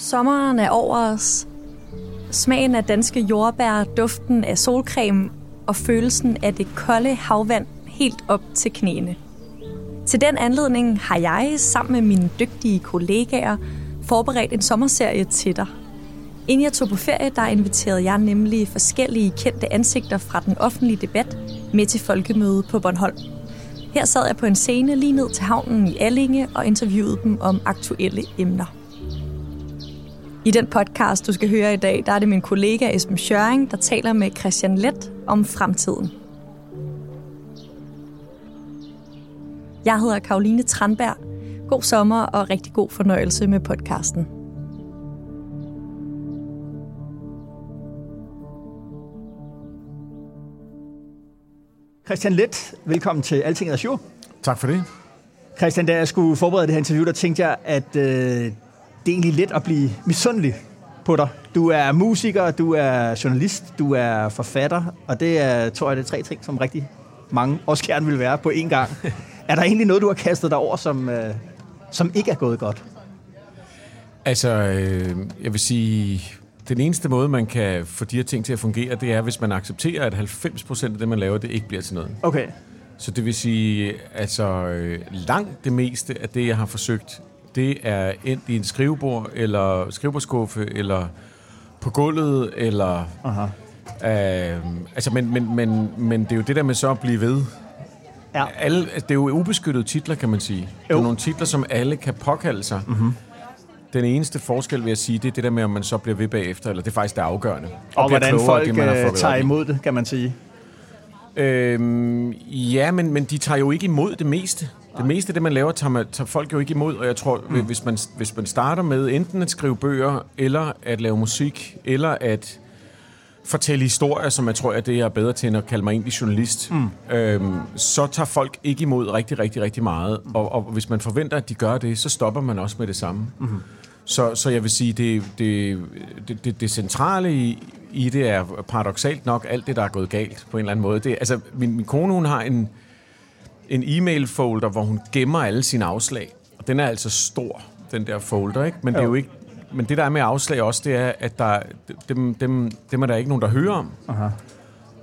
Sommeren er over os. Smagen af danske jordbær, duften af solcreme og følelsen af det kolde havvand helt op til knæene. Til den anledning har jeg sammen med mine dygtige kollegaer forberedt en sommerserie til dig. Inden jeg tog på ferie, der inviterede jeg nemlig forskellige kendte ansigter fra den offentlige debat med til folkemøde på Bornholm. Her sad jeg på en scene lige ned til havnen i Allinge og interviewede dem om aktuelle emner. I den podcast, du skal høre i dag, der er det min kollega Esben Schøring, der taler med Christian Let om fremtiden. Jeg hedder Karoline Tranberg. God sommer og rigtig god fornøjelse med podcasten. Christian Let, velkommen til Alting er Show. Tak for det. Christian, da jeg skulle forberede det her interview, der tænkte jeg, at øh, det er egentlig let at blive misundelig på dig. Du er musiker, du er journalist, du er forfatter, og det er, tror jeg, det er tre ting, som rigtig mange også gerne vil være på én gang. er der egentlig noget, du har kastet dig over, som, øh, som ikke er gået godt? Altså, øh, jeg vil sige, den eneste måde, man kan få de her ting til at fungere, det er, hvis man accepterer, at 90% af det, man laver, det ikke bliver til noget. Okay. Så det vil sige, altså øh, langt det meste af det, jeg har forsøgt, det er endt i en skrivebord, eller skrivebordskuffe, eller på gulvet, eller... Aha. Øh, altså, men, men, men, men det er jo det der med så at blive ved. Ja. Alle, det er jo ubeskyttede titler, kan man sige. Det er nogle titler, som alle kan påkalde sig. Mm-hmm. Den eneste forskel, vil jeg sige, det er det der med, om man så bliver ved bagefter, eller det er faktisk det afgørende. Og, bliver hvordan klogere folk det, man øh, tager imod det, kan man sige. Øhm, ja, men, men de tager jo ikke imod det meste. Det meste af det, man laver, tager, man, tager folk jo ikke imod. Og jeg tror, mm. hvis, man, hvis man starter med enten at skrive bøger, eller at lave musik, eller at fortælle historier, som jeg tror, at det jeg er bedre til, end at kalde mig egentlig journalist, mm. øhm, så tager folk ikke imod rigtig, rigtig, rigtig meget. Og, og hvis man forventer, at de gør det, så stopper man også med det samme. Mm. Så, så jeg vil sige, det, det, det, det, det centrale i, i det er paradoxalt nok alt det, der er gået galt på en eller anden måde. Det, altså, min, min kone, hun har en, en e-mail-folder, hvor hun gemmer alle sine afslag. Og den er altså stor, den der folder, ikke? Men det er jo ikke men det der er med afslag også, det er, at der, dem, dem, dem er der ikke nogen, der hører om. Aha.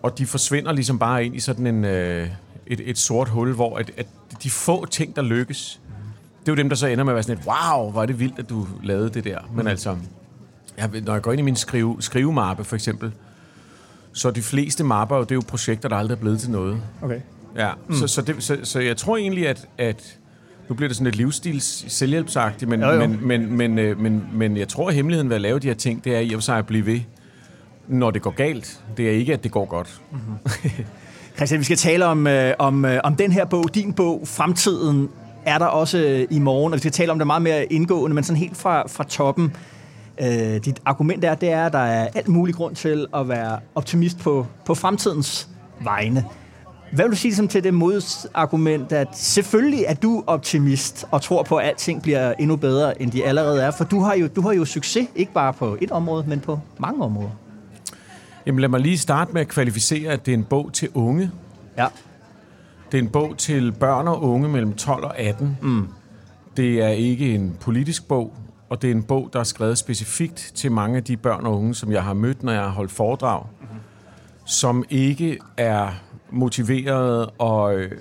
Og de forsvinder ligesom bare ind i sådan en, øh, et, et sort hul, hvor at, at de få ting, der lykkes, det er jo dem, der så ender med at være sådan et, wow, hvor er det vildt, at du lavede det der. Men altså, jeg, når jeg går ind i min skrive, skrivemappe for eksempel, så de fleste mapper, det er jo projekter, der aldrig er blevet til noget. Okay. Ja, mm. så, så, det, så, så jeg tror egentlig, at, at nu bliver det sådan lidt livsstils selvhjælpsagtigt, men, Jo, jo. men, men, men, øh, men, men jeg tror, at hemmeligheden ved at lave de her ting, det er i og for sig at blive ved, når det går galt. Det er ikke, at det går godt. Christian, vi skal tale om, øh, om, øh, om den her bog, din bog, Fremtiden, er der også øh, i morgen, og vi skal tale om det meget mere indgående, men sådan helt fra, fra toppen. Øh, dit argument er, det er, at der er alt mulig grund til at være optimist på, på fremtidens vegne. Hvad vil du sige som til det modargument, at selvfølgelig er du optimist og tror på, at alting bliver endnu bedre, end de allerede er? For du har jo, du har jo succes, ikke bare på et område, men på mange områder. Jamen lad mig lige starte med at kvalificere, at det er en bog til unge. Ja. Det er en bog til børn og unge mellem 12 og 18. Mm. Det er ikke en politisk bog, og det er en bog, der er skrevet specifikt til mange af de børn og unge, som jeg har mødt, når jeg har holdt foredrag, mm-hmm. som ikke er motiverede og øh,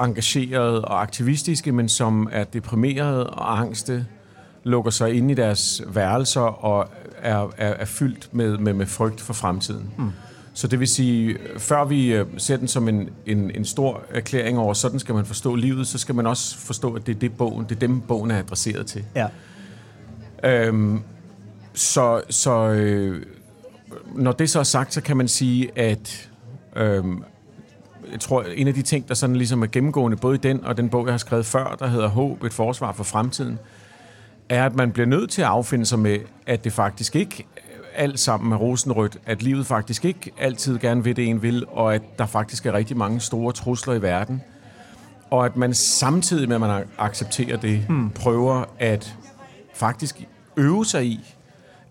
engagerede og aktivistiske, men som er deprimerede og angste, lukker sig ind i deres værelser og er, er, er fyldt med, med, med frygt for fremtiden. Mm. Så det vil sige, før vi øh, ser den som en, en, en stor erklæring over, sådan skal man forstå livet, så skal man også forstå, at det er, det bogen, det er dem, bogen er adresseret til. Ja. Øhm, så så øh, når det så er sagt, så kan man sige, at øhm, jeg tror, en af de ting, der sådan ligesom er gennemgående, både i den og den bog, jeg har skrevet før, der hedder Håb, et forsvar for fremtiden, er, at man bliver nødt til at affinde sig med, at det faktisk ikke alt sammen er rosenrødt, at livet faktisk ikke altid gerne vil det, en vil, og at der faktisk er rigtig mange store trusler i verden. Og at man samtidig med, at man accepterer det, hmm. prøver at faktisk øve sig i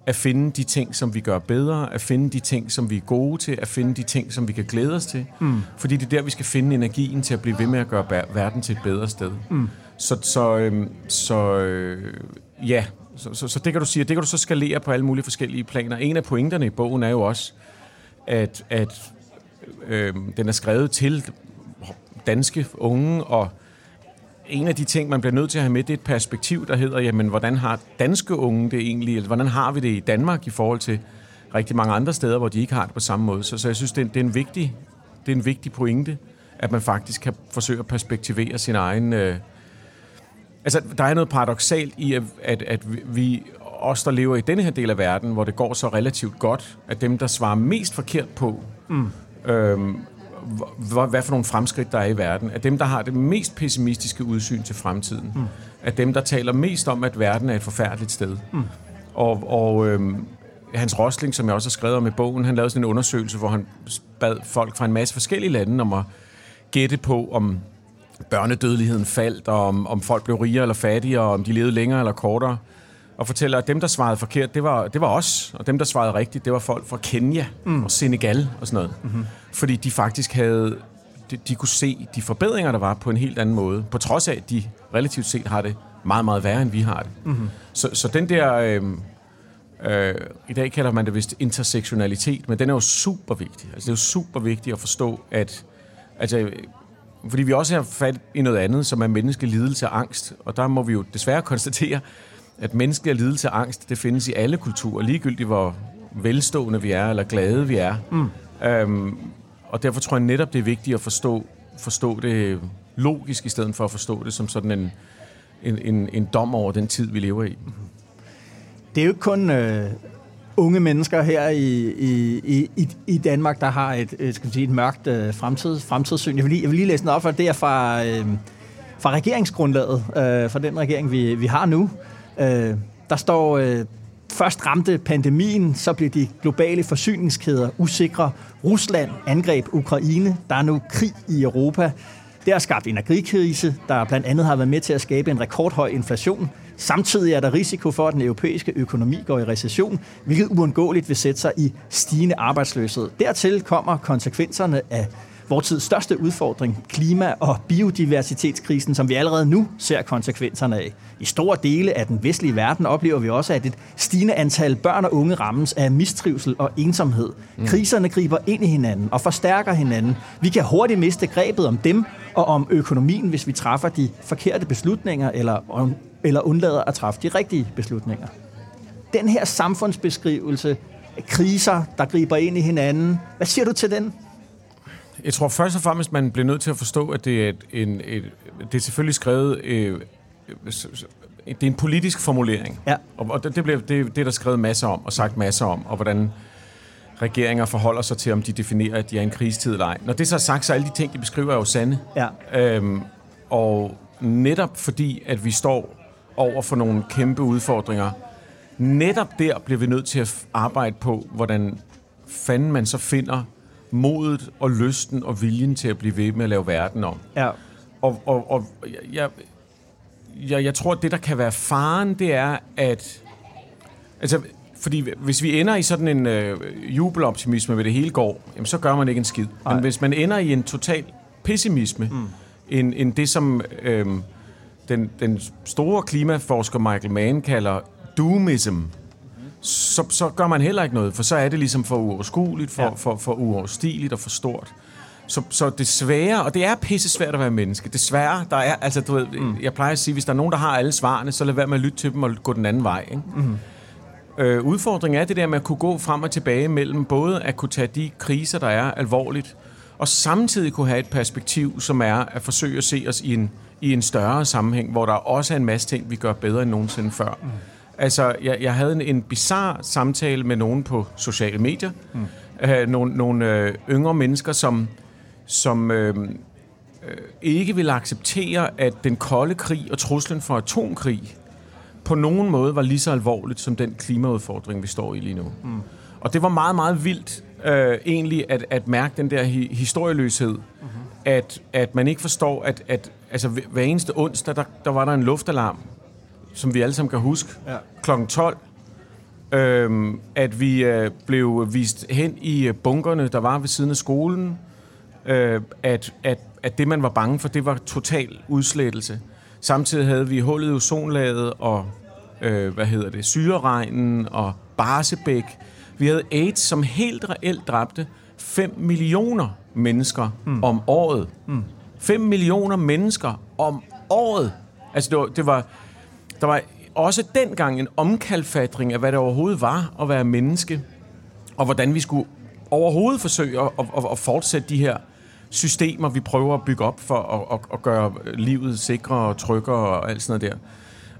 at finde de ting, som vi gør bedre, at finde de ting, som vi er gode til, at finde de ting, som vi kan glæde os til. Mm. Fordi det er der, vi skal finde energien til at blive ved med at gøre verden til et bedre sted. Mm. Så, så, øhm, så øh, ja, så, så, så det kan du sige, det kan du så skalere på alle mulige forskellige planer. En af pointerne i bogen er jo også, at, at øh, den er skrevet til danske unge, og en af de ting, man bliver nødt til at have med, det er et perspektiv, der hedder, jamen, hvordan har danske unge det egentlig, eller hvordan har vi det i Danmark i forhold til rigtig mange andre steder, hvor de ikke har det på samme måde. Så, så jeg synes, det er, det er en vigtig, det er en vigtig pointe, at man faktisk kan forsøge at perspektivere sin egen... Øh, altså, der er noget paradoxalt i, at, at, at vi, os, der lever i denne her del af verden, hvor det går så relativt godt, at dem, der svarer mest forkert på, mm. øhm, hvad for nogle fremskridt, der er i verden, at dem, der har det mest pessimistiske udsyn til fremtiden, mm. at dem, der taler mest om, at verden er et forfærdeligt sted. Mm. Og, og øhm, Hans Rosling, som jeg også har skrevet om i bogen, han lavede sådan en undersøgelse, hvor han bad folk fra en masse forskellige lande om at gætte på, om børnedødeligheden faldt, og om, om folk blev rigere eller fattigere, og om de levede længere eller kortere. Og fortæller, at dem, der svarede forkert, det var, det var os. Og dem, der svarede rigtigt, det var folk fra Kenya mm. og Senegal og sådan noget. Mm-hmm. Fordi de faktisk havde... De, de kunne se de forbedringer, der var på en helt anden måde. På trods af, at de relativt set har det meget, meget værre, end vi har det. Mm-hmm. Så, så den der... Øh, øh, I dag kalder man det vist intersektionalitet, men den er jo super vigtig. Altså, det er jo super vigtigt at forstå, at... Altså, fordi vi også har fat i noget andet, som er menneskelig lidelse og angst. Og der må vi jo desværre konstatere, at menneskelig lidelse og angst, det findes i alle kulturer, ligegyldigt hvor velstående vi er, eller glade vi er. Mm. Øhm, og derfor tror jeg netop, det er vigtigt at forstå, forstå det logisk, i stedet for at forstå det som sådan en, en, en, en dom over den tid, vi lever i. Det er jo ikke kun øh, unge mennesker her i, i, i, i Danmark, der har et, et, skal man sige, et mørkt øh, fremtid, fremtidssyn. Jeg vil, lige, jeg vil lige læse den op, for det er fra, øh, fra regeringsgrundlaget, øh, fra den regering, vi, vi har nu. Øh, der står, øh, først ramte pandemien, så blev de globale forsyningskæder usikre. Rusland angreb Ukraine. Der er nu krig i Europa. Det har skabt en agrikrise, der blandt andet har været med til at skabe en rekordhøj inflation. Samtidig er der risiko for, at den europæiske økonomi går i recession, hvilket uundgåeligt vil sætte sig i stigende arbejdsløshed. Dertil kommer konsekvenserne af vores tids største udfordring, klima- og biodiversitetskrisen, som vi allerede nu ser konsekvenserne af. I store dele af den vestlige verden oplever vi også, at et stigende antal børn og unge rammes af mistrivsel og ensomhed. Mm. Kriserne griber ind i hinanden og forstærker hinanden. Vi kan hurtigt miste grebet om dem og om økonomien, hvis vi træffer de forkerte beslutninger eller, eller undlader at træffe de rigtige beslutninger. Den her samfundsbeskrivelse af kriser, der griber ind i hinanden, hvad siger du til den? Jeg tror først og fremmest, man bliver nødt til at forstå, at det er, en, et, det er selvfølgelig skrevet... Øh, det er en politisk formulering. Ja. Og, og det, det, bliver, det, det er der skrevet masser om, og sagt masser om, og hvordan regeringer forholder sig til, om de definerer, at de er en krigstid eller ej. Når det så er sagt, så er alle de ting, de beskriver, er jo sande. Ja. Øhm, og netop fordi, at vi står over for nogle kæmpe udfordringer, netop der bliver vi nødt til at arbejde på, hvordan fanden man så finder modet og lysten og viljen til at blive ved med at lave verden om. Ja. Og, og, og jeg, jeg, jeg tror, at det, der kan være faren, det er, at... Altså, fordi hvis vi ender i sådan en øh, jubeloptimisme ved det hele går, jamen, så gør man ikke en skid. Nej. Men hvis man ender i en total pessimisme, mm. en, en det som øh, den, den store klimaforsker Michael Mann kalder doomism, så, så gør man heller ikke noget, for så er det ligesom for uoverskueligt, for, ja. for, for uoverstigeligt og for stort. Så, så desværre, og det er pisse svært at være menneske, desværre, der er, altså du ved, mm. jeg plejer at sige, hvis der er nogen, der har alle svarene, så lad være med at lytte til dem og gå den anden vej. Ikke? Mm. Øh, udfordringen er det der med at kunne gå frem og tilbage mellem både at kunne tage de kriser, der er alvorligt, og samtidig kunne have et perspektiv, som er at forsøge at se os i en, i en større sammenhæng, hvor der også er en masse ting, vi gør bedre end nogensinde før. Mm. Altså, jeg, jeg havde en, en bizarre samtale med nogen på sociale medier. Mm. Øh, nogle nogle øh, yngre mennesker, som, som øh, øh, ikke vil acceptere, at den kolde krig og truslen for atomkrig på nogen måde var lige så alvorligt som den klimaudfordring, vi står i lige nu. Mm. Og det var meget, meget vildt øh, egentlig at, at mærke den der hi- historieløshed, mm-hmm. at, at man ikke forstår, at, at altså, hver eneste onsdag, der, der var der en luftalarm, som vi alle sammen kan huske, ja. kl. 12, Øhm, at vi øh, blev vist hen i øh, bunkerne, der var ved siden af skolen. Øh, at, at, at det, man var bange for, det var total udslettelse. Samtidig havde vi hullet i ozonlaget og, øh, hvad hedder det, syreregnen og Barsebæk. Vi havde AIDS, som helt reelt dræbte 5 millioner mennesker mm. om året. Mm. 5 millioner mennesker om året. Altså, det var, det var, der var også dengang en omkalfatring af, hvad det overhovedet var at være menneske, og hvordan vi skulle overhovedet forsøge at, at, at fortsætte de her systemer, vi prøver at bygge op for at, at, at gøre livet sikrere og tryggere og alt sådan noget der.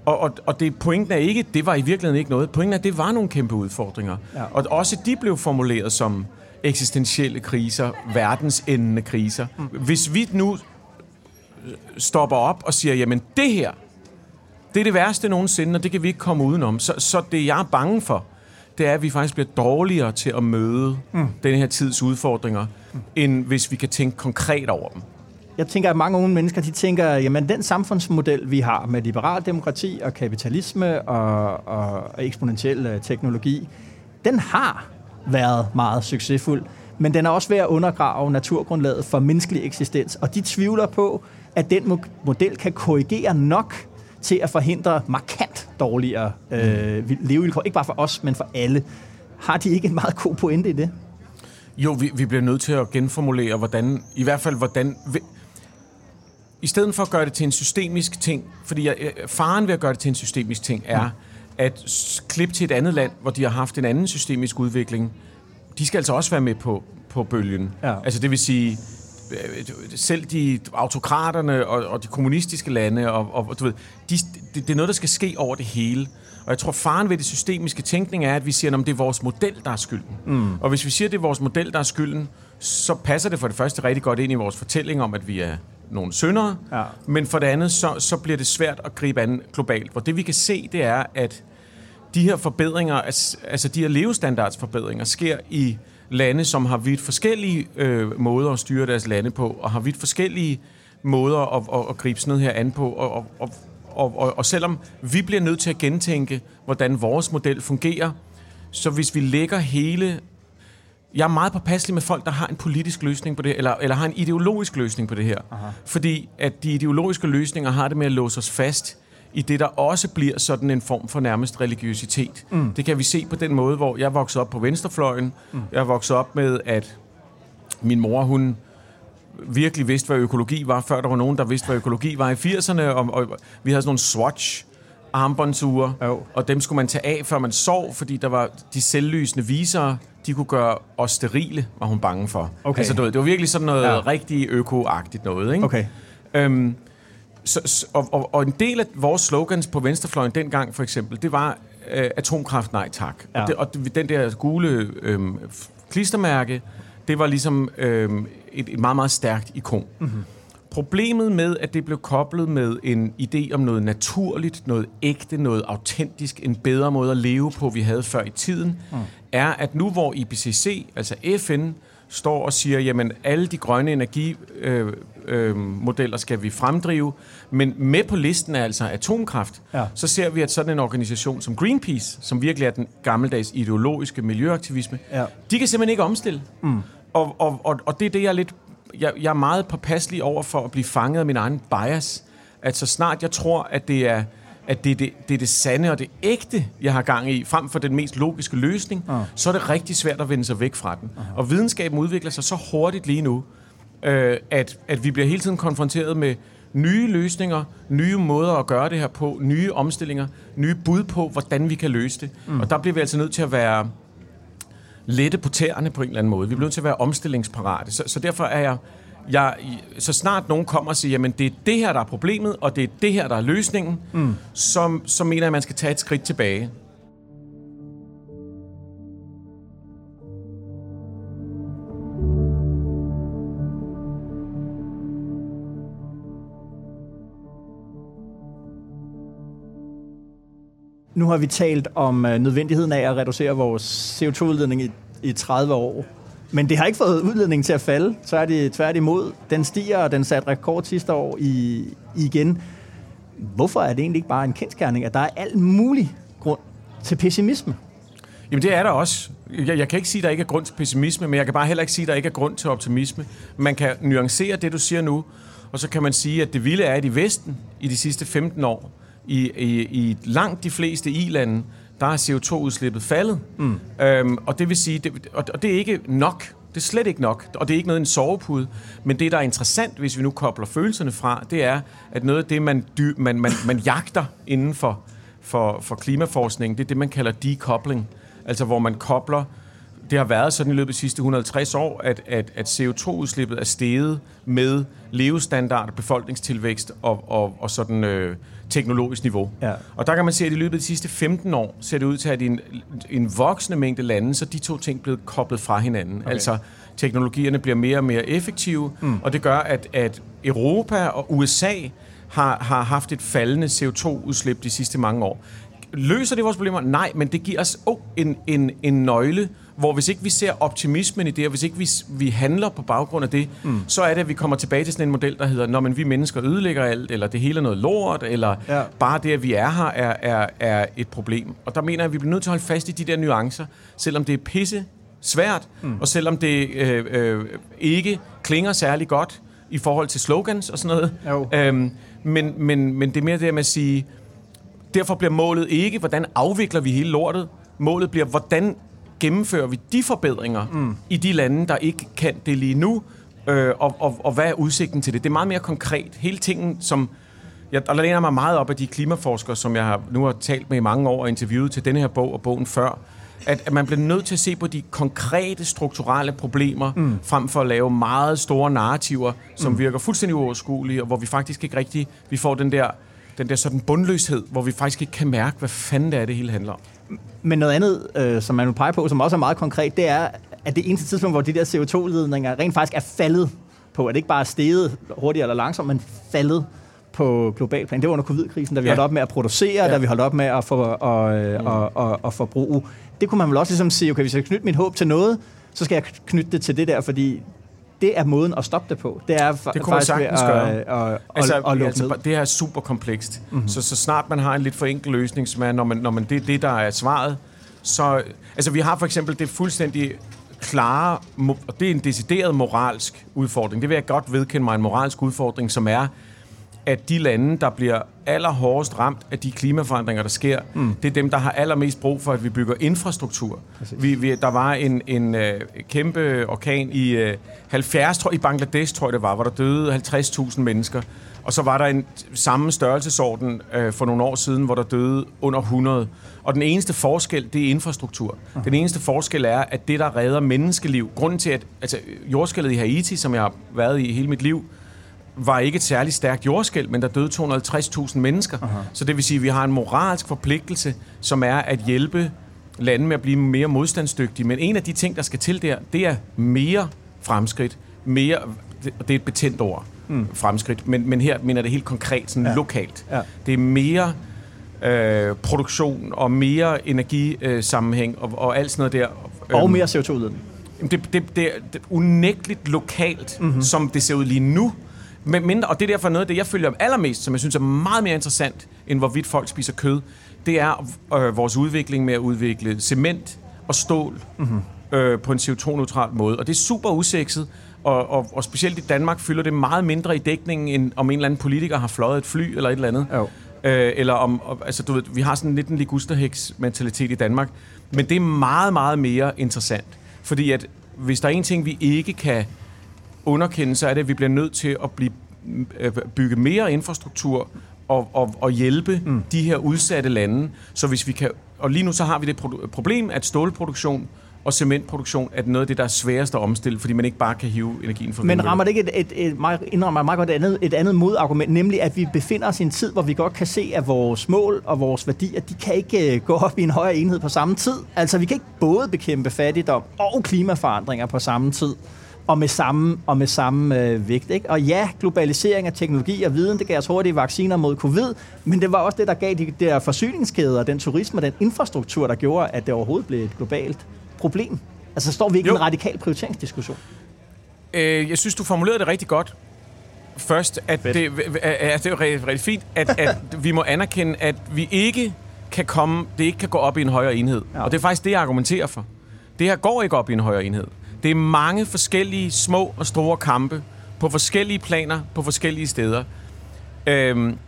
Og, og, og det, pointen er ikke, det var i virkeligheden ikke noget. Pointen er, at det var nogle kæmpe udfordringer. Ja. Og også de blev formuleret som eksistentielle kriser, verdensendende kriser. Mm. Hvis vi nu stopper op og siger, jamen det her, det er det værste nogensinde, og det kan vi ikke komme udenom. Så, så det, jeg er bange for, det er, at vi faktisk bliver dårligere til at møde mm. den her tids udfordringer, mm. end hvis vi kan tænke konkret over dem. Jeg tænker, at mange unge mennesker, de tænker, jamen den samfundsmodel, vi har med liberal demokrati og kapitalisme og, og, og eksponentiel øh, teknologi, den har været meget succesfuld, men den er også ved at undergrave naturgrundlaget for menneskelig eksistens, og de tvivler på, at den model kan korrigere nok til at forhindre markant dårligere øh, levevilkår. Ikke bare for os, men for alle. Har de ikke en meget god pointe i det? Jo, vi, vi bliver nødt til at genformulere, hvordan, i hvert fald hvordan... I stedet for at gøre det til en systemisk ting, fordi jeg, faren ved at gøre det til en systemisk ting er, mm. at klippe til et andet land, hvor de har haft en anden systemisk udvikling, de skal altså også være med på, på bølgen. Ja. Altså det vil sige, selv de autokraterne og, og de kommunistiske lande, og, og du ved, de, det, det er noget, der skal ske over det hele. Og jeg tror, faren ved det systemiske tænkning er, at vi siger, at det er vores model, der er skylden. Mm. Og hvis vi siger, at det er vores model, der er skylden, så passer det for det første rigtig godt ind i vores fortælling om, at vi er nogle syndere. Ja. Men for det andet, så, så bliver det svært at gribe an globalt. For det vi kan se, det er, at de her forbedringer, altså de her levestandardsforbedringer, sker i lande, som har vidt forskellige øh, måder at styre deres lande på, og har vidt forskellige måder at, at, at gribe sådan noget her an på. Og, og, og, og, og, selvom vi bliver nødt til at gentænke, hvordan vores model fungerer, så hvis vi lægger hele... Jeg er meget påpasselig med folk, der har en politisk løsning på det, eller, eller har en ideologisk løsning på det her. Aha. Fordi at de ideologiske løsninger har det med at låse os fast i det, der også bliver sådan en form for nærmest religiøsitet. Mm. Det kan vi se på den måde, hvor jeg voksede op på venstrefløjen. Mm. Jeg voksede op med, at min mor, hun virkelig vidste, hvad økologi var, før der var nogen, der vidste, hvad økologi var i 80'erne, og, og vi havde sådan nogle swatch armbåndsure, oh. og dem skulle man tage af, før man sov, fordi der var de selvlysende visere, de kunne gøre os sterile, var hun bange for. Okay. Altså, det var virkelig sådan noget ja. rigtig økoagtigt noget, ikke? Okay. Øhm, så, og, og, og en del af vores slogans på venstrefløjen dengang for eksempel, det var øh, atomkraft nej tak. Ja. Og, det, og den der gule øh, klistermærke, det var ligesom øh, et, et meget, meget stærkt ikon. Mm-hmm. Problemet med, at det blev koblet med en idé om noget naturligt, noget ægte, noget autentisk, en bedre måde at leve på, vi havde før i tiden, mm. er, at nu hvor IPCC, altså FN, står og siger, jamen alle de grønne energimodeller øh, øh, skal vi fremdrive, men med på listen er altså atomkraft. Ja. Så ser vi, at sådan en organisation som Greenpeace, som virkelig er den gammeldags ideologiske miljøaktivisme, ja. de kan simpelthen ikke omstille. Mm. Og, og, og, og det er det, jeg er lidt... Jeg, jeg er meget påpasselig over for at blive fanget af min egen bias. At så snart jeg tror, at det er at det er det, det er det sande og det ægte, jeg har gang i, frem for den mest logiske løsning, uh. så er det rigtig svært at vende sig væk fra den. Uh-huh. Og videnskaben udvikler sig så hurtigt lige nu, øh, at, at vi bliver hele tiden konfronteret med nye løsninger, nye måder at gøre det her på, nye omstillinger, nye bud på, hvordan vi kan løse det. Mm. Og der bliver vi altså nødt til at være lette på tæerne på en eller anden måde. Vi bliver nødt til at være omstillingsparate. Så, så derfor er jeg jeg, så snart nogen kommer og siger, jamen det er det her, der er problemet, og det er det her, der er løsningen, mm. så, så mener jeg, at man skal tage et skridt tilbage. Nu har vi talt om øh, nødvendigheden af at reducere vores CO2-udledning i 30 år. Men det har ikke fået udledningen til at falde. Så er det tværtimod. Den stiger, og den satte rekord sidste år i, igen. Hvorfor er det egentlig ikke bare en kendskærning, at der er alt mulig grund til pessimisme? Jamen det er der også. Jeg, jeg kan ikke sige, at der ikke er grund til pessimisme, men jeg kan bare heller ikke sige, at der ikke er grund til optimisme. Man kan nuancere det, du siger nu, og så kan man sige, at det vilde er, at i Vesten i de sidste 15 år, i, i, i langt de fleste i-lande, der er CO2-udslippet faldet. Mm. Øhm, og det vil sige, det, og, og det er ikke nok. Det er slet ikke nok, og det er ikke noget en sovepude. Men det, der er interessant, hvis vi nu kobler følelserne fra, det er, at noget af det, man, dy, man, man, man jagter inden for, for, for klimaforskning, det er det, man kalder decoupling. Altså hvor man kobler det har været sådan i løbet af de sidste 150 år, at, at, at CO2-udslippet er steget med levestandard, befolkningstilvækst og, og, og sådan øh, teknologisk niveau. Ja. Og der kan man se, at i løbet af de sidste 15 år ser det ud til, at i en, en voksende mængde lande, så de to ting blevet koblet fra hinanden. Okay. Altså teknologierne bliver mere og mere effektive, mm. og det gør, at, at Europa og USA har, har haft et faldende CO2-udslip de sidste mange år. Løser det vores problemer? Nej, men det giver os oh, en, en, en nøgle, hvor hvis ikke vi ser optimismen i det, og hvis ikke vi, vi handler på baggrund af det, mm. så er det, at vi kommer tilbage til sådan en model, der hedder, når men vi mennesker ødelægger alt, eller det hele er noget lort, eller ja. bare det, at vi er her, er, er, er et problem. Og der mener jeg, at vi bliver nødt til at holde fast i de der nuancer, selvom det er pisse svært, mm. og selvom det øh, øh, ikke klinger særlig godt i forhold til slogans og sådan noget. Jo. Øhm, men, men, men det er mere det med at sige, derfor bliver målet ikke, hvordan afvikler vi hele lortet. Målet bliver, hvordan gennemfører vi de forbedringer mm. i de lande, der ikke kan det lige nu, øh, og, og, og hvad er udsigten til det? Det er meget mere konkret. Hele tingen, som... Jeg, og læner mig meget op af de klimaforskere, som jeg har, nu har talt med i mange år og interviewet til denne her bog og bogen før, at, at man bliver nødt til at se på de konkrete strukturelle problemer, mm. frem for at lave meget store narrativer, som mm. virker fuldstændig uoverskuelige, og hvor vi faktisk ikke rigtig vi får den der, den der sådan bundløshed, hvor vi faktisk ikke kan mærke, hvad fanden det er, det hele handler om. Men noget andet, øh, som man vil pege på, som også er meget konkret, det er, at det eneste tidspunkt, hvor de der CO2-ledninger rent faktisk er faldet på, at det ikke bare er steget hurtigere eller langsomt, men faldet på global plan. Det var under covid-krisen, da vi ja. holdt op med at producere, ja. da vi holdt op med at, for, og, mm. og, og, og forbruge. Det kunne man vel også ligesom sige, okay, hvis jeg knytter mit håb til noget, så skal jeg knytte det til det der, fordi det er måden at stoppe det på. Det er det kunne man sagtens gøre. At, at, altså, at, at altså, det her er super komplekst. Mm-hmm. Så, så snart man har en lidt for enkel løsning, som er, når man, når man det det, der er svaret, så... Altså, vi har for eksempel det fuldstændig klare, og det er en decideret moralsk udfordring. Det vil jeg godt vedkende mig, en moralsk udfordring, som er, at de lande, der bliver allerhårdest ramt af de klimaforandringer, der sker, mm. det er dem, der har allermest brug for, at vi bygger infrastruktur. Vi, vi, der var en, en uh, kæmpe orkan i uh, 70, tror, i Bangladesh, tror jeg det var, hvor der døde 50.000 mennesker. Og så var der en samme størrelsesorden uh, for nogle år siden, hvor der døde under 100. Og den eneste forskel, det er infrastruktur. Uh-huh. Den eneste forskel er, at det, der redder menneskeliv, grunden til, at altså, jordskældet i Haiti, som jeg har været i hele mit liv, var ikke et særligt stærkt jordskæld, men der døde 250.000 mennesker. Aha. Så det vil sige, at vi har en moralsk forpligtelse, som er at hjælpe lande med at blive mere modstandsdygtige. Men en af de ting, der skal til der, det er mere fremskridt. Mere, det er et betændt ord, mm. fremskridt. Men, men her mener det helt konkret, sådan ja. lokalt. Ja. Det er mere øh, produktion og mere energisammenhæng øh, og, og alt sådan noget der. Og mere CO2-udledning. Det, det, det, det er unægteligt lokalt, mm-hmm. som det ser ud lige nu men mindre, og det er derfor noget af det, jeg følger allermest, som jeg synes er meget mere interessant, end hvorvidt folk spiser kød, det er øh, vores udvikling med at udvikle cement og stål mm-hmm. øh, på en CO2-neutral måde. Og det er super usekset, og, og, og specielt i Danmark fylder det meget mindre i dækningen, end om en eller anden politiker har fløjet et fly eller et eller andet. Jo. Øh, eller om, altså du ved, vi har sådan lidt en ligusterhæks mentalitet i Danmark, men det er meget, meget mere interessant. Fordi at hvis der er en ting, vi ikke kan underkende, så er det, at vi bliver nødt til at blive, øh, bygge mere infrastruktur og, og, og hjælpe mm. de her udsatte lande. Så hvis vi kan, og lige nu så har vi det problem, at stålproduktion og cementproduktion er noget af det, der er sværest at omstille, fordi man ikke bare kan hive energien fra Men rammer det ikke et, et, et, meget, indrammer meget godt et andet, et andet modargument, nemlig at vi befinder os i en tid, hvor vi godt kan se, at vores mål og vores værdier, de kan ikke uh, gå op i en højere enhed på samme tid. Altså vi kan ikke både bekæmpe fattigdom og klimaforandringer på samme tid. Og med samme, og med samme øh, vægt. Ikke? Og ja, globalisering af teknologi og viden, det gav os hurtige vacciner mod covid, men det var også det, der gav de der forsyningskæder, den turisme, den infrastruktur, der gjorde, at det overhovedet blev et globalt problem. Altså står vi ikke i en radikal prioriteringsdiskussion? Øh, jeg synes, du formulerede det rigtig godt. Først, at det, ja, det er rigtig, rigtig fint, at, at vi må anerkende, at vi ikke kan komme, det ikke kan gå op i en højere enhed. Ja. Og det er faktisk det, jeg argumenterer for. Det her går ikke op i en højere enhed. Det er mange forskellige små og store kampe på forskellige planer, på forskellige steder. Øhm,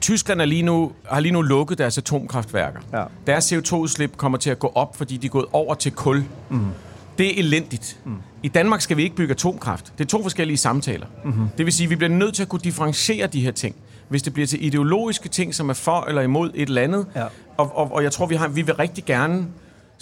Tyskland er lige nu, har lige nu lukket deres atomkraftværker. Ja. Deres CO2-udslip kommer til at gå op, fordi de er gået over til kul. Mm. Det er elendigt. Mm. I Danmark skal vi ikke bygge atomkraft. Det er to forskellige samtaler. Mm-hmm. Det vil sige, at vi bliver nødt til at kunne differentiere de her ting. Hvis det bliver til ideologiske ting, som er for eller imod et eller andet. Ja. Og, og, og jeg tror, vi, har, vi vil rigtig gerne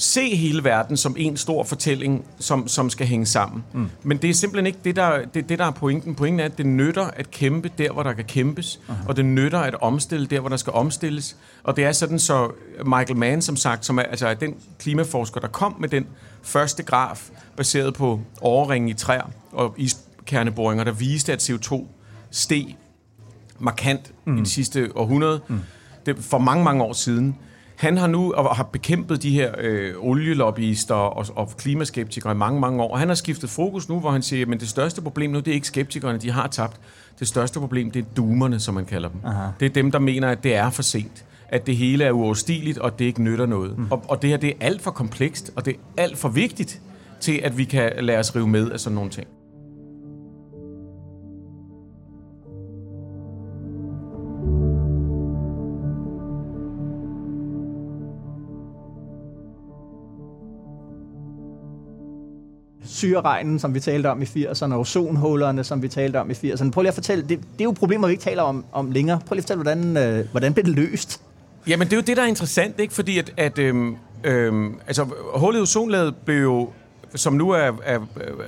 se hele verden som en stor fortælling, som, som skal hænge sammen. Mm. Men det er simpelthen ikke det, der, det, det, der er pointen. Pointen er, at det nytter at kæmpe der, hvor der kan kæmpes, uh-huh. og det nytter at omstille der, hvor der skal omstilles. Og det er sådan, så Michael Mann, som sagt, som er, altså, er den klimaforsker, der kom med den første graf, baseret på overringen i træer og iskerneboringer, der viste, at CO2 steg markant mm. i de sidste århundrede. Mm. Det for mange, mange år siden. Han har nu og har bekæmpet de her øh, olielobbyister og, og klimaskeptikere i mange, mange år. Og han har skiftet fokus nu, hvor han siger, at det største problem nu, det er ikke skeptikerne, de har tabt. Det største problem, det er doomerne, som man kalder dem. Aha. Det er dem, der mener, at det er for sent. At det hele er uoverstigeligt, og det ikke nytter noget. Mm. Og, og det her, det er alt for komplekst, og det er alt for vigtigt til, at vi kan lade os rive med af sådan nogle ting. Syreregnen, som vi talte om i 80'erne, og ozonhullerne, som vi talte om i 80'erne. Prøv lige at fortælle, det, det er jo problemer, vi ikke taler om, om længere. Prøv lige at fortælle, hvordan, øh, hvordan blev det løst? Jamen, det er jo det, der er interessant, ikke? Fordi at, at øhm, øhm, altså, hullet i ozonlaget blev jo som nu er, er,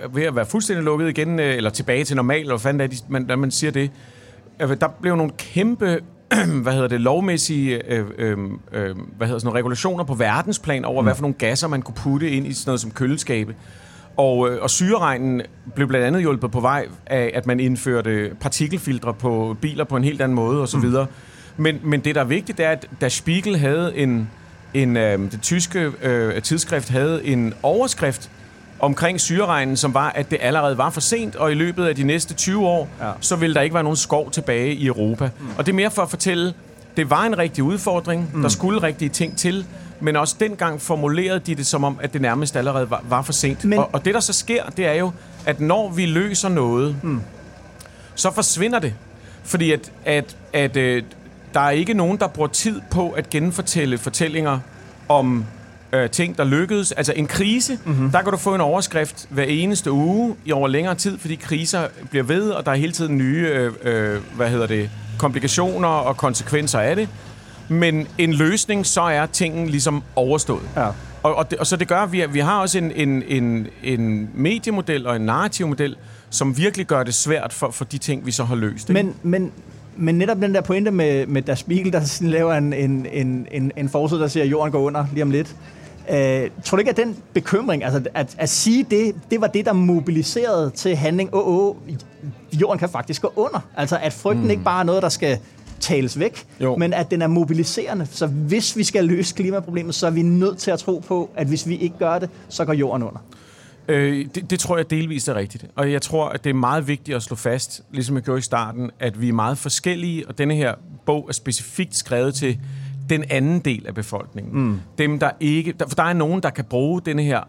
er ved at være fuldstændig lukket igen, øh, eller tilbage til normal, eller hvad fanden er man, når man siger det. Der blev nogle kæmpe hvad hedder det, lovmæssige øh, øh, øh, hvad hedder sådan nogle regulationer på verdensplan over, mm. hvad for nogle gasser man kunne putte ind i sådan noget som køleskabe. Og, øh, og syreregnen blev blandt andet hjulpet på vej af, at man indførte partikelfiltre på biler på en helt anden måde osv. Mm. Men, men det, der er vigtigt, er, at da Spiegel havde en, en øh, det tyske øh, tidsskrift havde en overskrift omkring syreregnen, som var, at det allerede var for sent, og i løbet af de næste 20 år, ja. så ville der ikke være nogen skov tilbage i Europa. Mm. Og det er mere for at fortælle, det var en rigtig udfordring, mm. der skulle rigtige ting til, men også dengang formulerede de det som om, at det nærmest allerede var, var for sent. Men, og, og det, der så sker, det er jo, at når vi løser noget, mm. så forsvinder det. Fordi at, at, at øh, der er ikke nogen, der bruger tid på at genfortælle fortællinger om øh, ting, der lykkedes. Altså en krise, mm-hmm. der kan du få en overskrift hver eneste uge i over længere tid, fordi kriser bliver ved, og der er hele tiden nye, øh, øh, hvad hedder det, komplikationer og konsekvenser af det men en løsning, så er tingen ligesom overstået. Ja. Og, og, det, og så det gør, at vi, vi har også en, en, en, en mediemodel og en narrativmodel, som virkelig gør det svært for, for de ting, vi så har løst. Ikke? Men, men, men netop den der pointe med, med Der Spiegel, der laver en, en, en, en, en forsøg, der siger, at jorden går under lige om lidt. Øh, tror du ikke, at den bekymring, altså at, at sige det, det var det, der mobiliserede til handling, åh, oh, jorden kan faktisk gå under. Altså at frygten mm. ikke bare er noget, der skal tales væk, jo. men at den er mobiliserende. Så hvis vi skal løse klimaproblemet, så er vi nødt til at tro på, at hvis vi ikke gør det, så går jorden under. Øh, det, det tror jeg delvist er rigtigt. Og jeg tror, at det er meget vigtigt at slå fast, ligesom jeg gjorde i starten, at vi er meget forskellige, og denne her bog er specifikt skrevet til den anden del af befolkningen. Mm. Dem, der ikke... Der, for der er nogen, der kan bruge denne her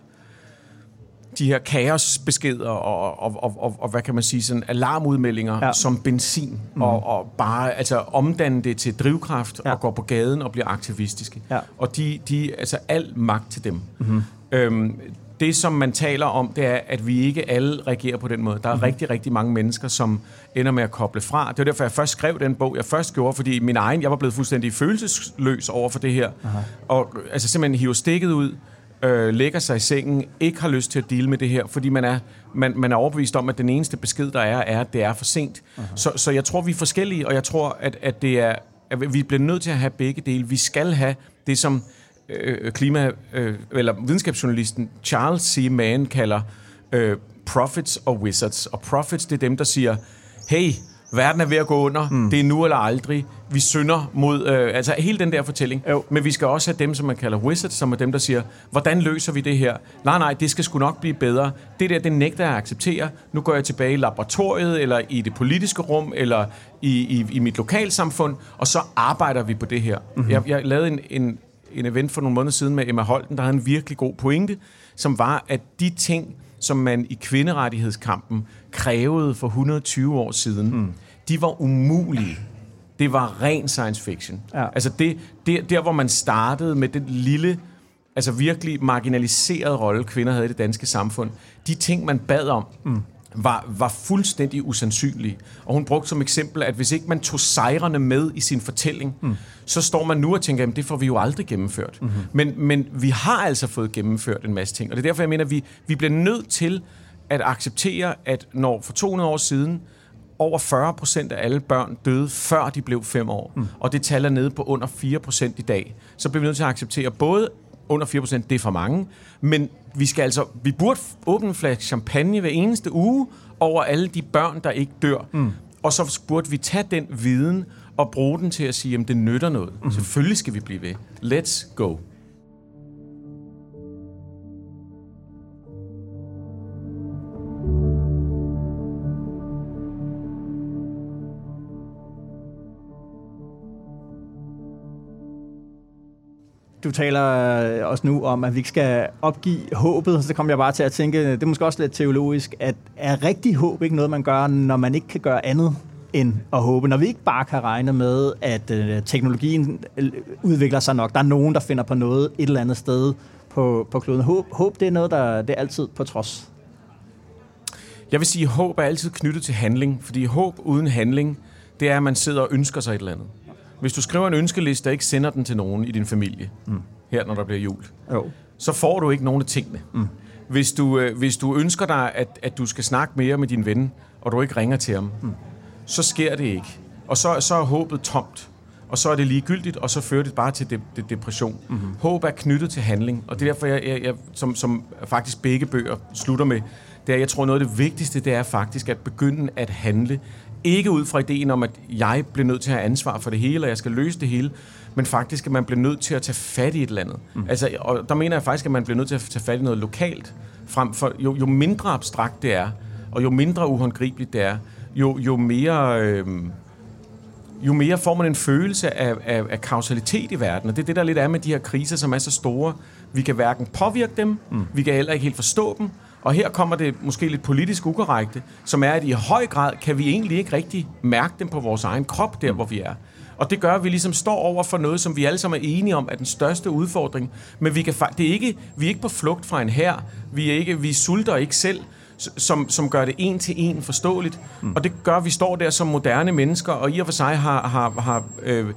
de her kaosbeskeder og, og, og, og, og hvad kan man sige, sådan alarmudmeldinger ja. som benzin, mm. og, og bare altså omdanne det til drivkraft ja. og gå på gaden og blive aktivistiske. Ja. Og de, de, altså al magt til dem. Mm-hmm. Øhm, det, som man taler om, det er, at vi ikke alle reagerer på den måde. Der er mm-hmm. rigtig, rigtig mange mennesker, som ender med at koble fra. Det var derfor, jeg først skrev den bog, jeg først gjorde, fordi min egen, jeg var blevet fuldstændig følelsesløs over for det her. Aha. Og altså simpelthen hive stikket ud, øh, lægger sig i sengen, ikke har lyst til at dele med det her, fordi man er, man, man er overbevist om, at den eneste besked, der er, er, at det er for sent. Uh-huh. Så, så jeg tror, vi er forskellige, og jeg tror, at, at, det er, at vi bliver nødt til at have begge dele. Vi skal have det, som øh, klima, øh, eller videnskabsjournalisten Charles C. Mann kalder øh, prophets og wizards. Og prophets, det er dem, der siger, hey, verden er ved at gå under, mm. det er nu eller aldrig, vi synder mod, øh, altså hele den der fortælling. Jo. Men vi skal også have dem, som man kalder wizards, som er dem, der siger, hvordan løser vi det her? Nej, nej, det skal sgu nok blive bedre. Det der, det nægter jeg at acceptere. Nu går jeg tilbage i laboratoriet, eller i det politiske rum, eller i, i, i mit lokalsamfund, og så arbejder vi på det her. Mm-hmm. Jeg, jeg lavede en, en, en event for nogle måneder siden med Emma Holten, der havde en virkelig god pointe, som var, at de ting, som man i kvinderettighedskampen krævede for 120 år siden, mm. de var umulige. Det var ren science fiction. Ja. Altså det, det, der, hvor man startede med den lille, altså virkelig marginaliserede rolle, kvinder havde i det danske samfund, de ting, man bad om, mm. Var, var fuldstændig usandsynlige. Og hun brugte som eksempel, at hvis ikke man tog sejrene med i sin fortælling, mm. så står man nu og tænker, at det får vi jo aldrig gennemført. Mm-hmm. Men, men vi har altså fået gennemført en masse ting. Og det er derfor, jeg mener, at vi, vi bliver nødt til at acceptere, at når for 200 år siden, over 40 procent af alle børn døde, før de blev 5 år. Mm. Og det tal er nede på under 4 procent i dag. Så bliver vi nødt til at acceptere både under 4 procent, det er for mange, men vi skal altså, vi burde åbne en flaske champagne hver eneste uge over alle de børn, der ikke dør. Mm. Og så burde vi tage den viden og bruge den til at sige, at det nytter noget. Mm. Selvfølgelig skal vi blive ved. Let's go. Taler øh, også nu om, at vi ikke skal opgive håbet, så kommer jeg bare til at tænke, det er måske også lidt teologisk, at er rigtig håb ikke noget, man gør, når man ikke kan gøre andet end at håbe? Når vi ikke bare kan regne med, at øh, teknologien øh, udvikler sig nok, der er nogen, der finder på noget et eller andet sted på, på kloden. Håb, håb, det er noget, der det er altid på trods. Jeg vil sige, at håb er altid knyttet til handling, fordi håb uden handling, det er, at man sidder og ønsker sig et eller andet. Hvis du skriver en ønskeliste og ikke sender den til nogen i din familie, mm. her når der bliver jul, Jo. så får du ikke nogen af tingene. Mm. Hvis, du, øh, hvis du ønsker dig, at, at du skal snakke mere med din ven, og du ikke ringer til ham, mm. så sker det ikke. Og så, så er håbet tomt. Og så er det ligegyldigt, og så fører det bare til de, de, depression. Mm-hmm. Håb er knyttet til handling, og det er derfor, jeg, jeg, jeg som, som faktisk begge bøger slutter med, det er, jeg tror noget af det vigtigste, det er faktisk at begynde at handle. Ikke ud fra ideen om, at jeg bliver nødt til at have ansvar for det hele, og jeg skal løse det hele, men faktisk, at man bliver nødt til at tage fat i et eller andet. Mm. Altså, og der mener jeg faktisk, at man bliver nødt til at tage fat i noget lokalt, frem for jo, jo mindre abstrakt det er, og jo mindre uhåndgribeligt det er, jo, jo mere... Øh, jo mere får man en følelse af, af, af kausalitet i verden. Og det er det, der lidt er med de her kriser, som er så store. Vi kan hverken påvirke dem, mm. vi kan heller ikke helt forstå dem. Og her kommer det måske lidt politisk ukorrekte, som er, at i høj grad kan vi egentlig ikke rigtig mærke dem på vores egen krop, der hvor vi er. Og det gør, at vi ligesom står over for noget, som vi alle sammen er enige om, er den største udfordring. Men vi, kan, det er ikke, vi er ikke på flugt fra en her. Vi, er ikke, vi sulter ikke selv som, som gør det en til en forståeligt. Mm. Og det gør, at vi står der som moderne mennesker, og i og for sig har, har, har øh,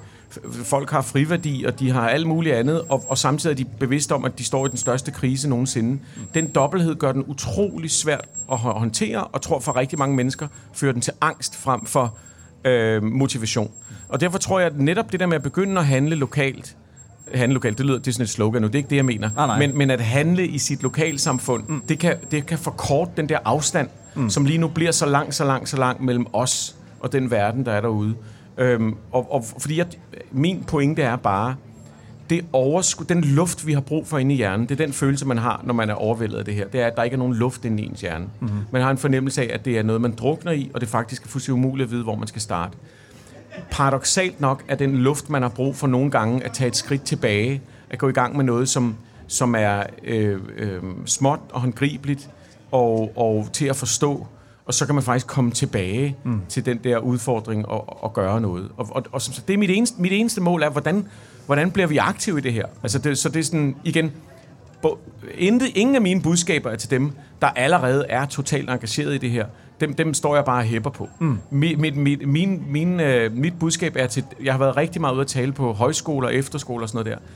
folk har friværdi, og de har alt muligt andet, og, og samtidig er de bevidste om, at de står i den største krise nogensinde. Den dobbelthed gør den utrolig svært at håndtere, og tror for rigtig mange mennesker fører den til angst frem for øh, motivation. Og derfor tror jeg, at netop det der med at begynde at handle lokalt, handle lokalt, det lyder det er sådan et slogan nu, det er ikke det, jeg mener. Nej, nej. Men, men at handle i sit lokalsamfund, mm. det, kan, det kan forkorte den der afstand, mm. som lige nu bliver så lang, så lang, så lang mellem os og den verden, der er derude. Øhm, og, og fordi jeg, min pointe er bare, det overskud, den luft, vi har brug for inde i hjernen, det er den følelse, man har, når man er overvældet af det her. Det er, at der ikke er nogen luft inde i ens hjerne. Mm-hmm. Man har en fornemmelse af, at det er noget, man drukner i, og det faktisk er fuldstændig umuligt at vide, hvor man skal starte paradoxalt nok er den luft, man har brug for nogle gange, at tage et skridt tilbage, at gå i gang med noget, som, som er øh, øh, småt og håndgribeligt og, og til at forstå. Og så kan man faktisk komme tilbage mm. til den der udfordring og, og gøre noget. Og, og, og så det er mit eneste, mit eneste mål er, hvordan, hvordan bliver vi aktive i det her? Altså det, så det er sådan, igen, intet, ingen af mine budskaber er til dem, der allerede er totalt engageret i det her dem, dem står jeg bare og hæpper på. Mm. Mit, mit, mit, min, min, øh, mit budskab er til, jeg har været rigtig meget ude at tale på højskoler, efterskoler og sådan noget der.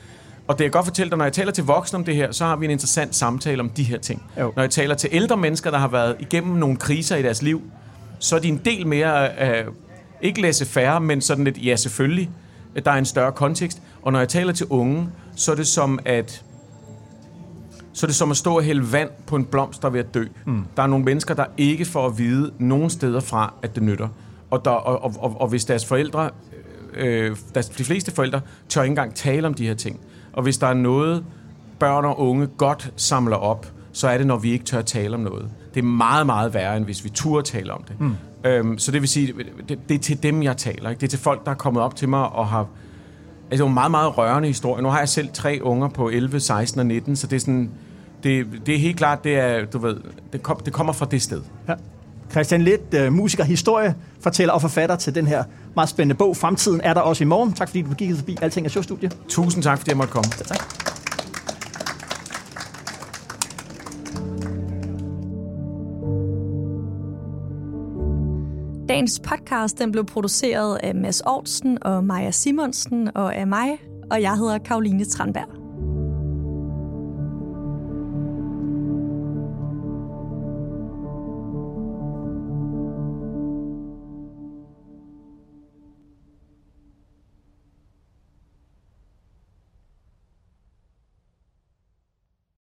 Og det jeg godt fortælle dig, når jeg taler til voksne om det her, så har vi en interessant samtale om de her ting. Jo. Når jeg taler til ældre mennesker, der har været igennem nogle kriser i deres liv, så er de en del mere, øh, ikke læse færre, men sådan lidt, ja selvfølgelig, der er en større kontekst. Og når jeg taler til unge, så er det som at så er det som at stå og hælde vand på en blomst, der er ved at dø. Mm. Der er nogle mennesker, der ikke får at vide nogen steder fra, at det nytter. Og, der, og, og, og, og hvis deres forældre, øh, deres, de fleste forældre, tør ikke engang tale om de her ting. Og hvis der er noget, børn og unge godt samler op, så er det, når vi ikke tør tale om noget. Det er meget, meget værre, end hvis vi turde tale om det. Mm. Øhm, så det vil sige, det, det er til dem, jeg taler. Ikke? Det er til folk, der er kommet op til mig og har... Altså, det er en meget, meget rørende historie. Nu har jeg selv tre unger på 11, 16 og 19, så det er sådan... Det, det er helt klart, det er, du ved, det, kom, det kommer fra det sted. Ja. Christian Lidt, uh, musiker, historie, fortæller og forfatter til den her meget spændende bog. Fremtiden er der også i morgen. Tak fordi du gik forbi Alting er Showstudie. Tusind tak, fordi jeg måtte komme. Ja, tak. Dagens podcast den blev produceret af Mads Aarhusen og Maja Simonsen og af mig, og jeg hedder Karoline Tranberg.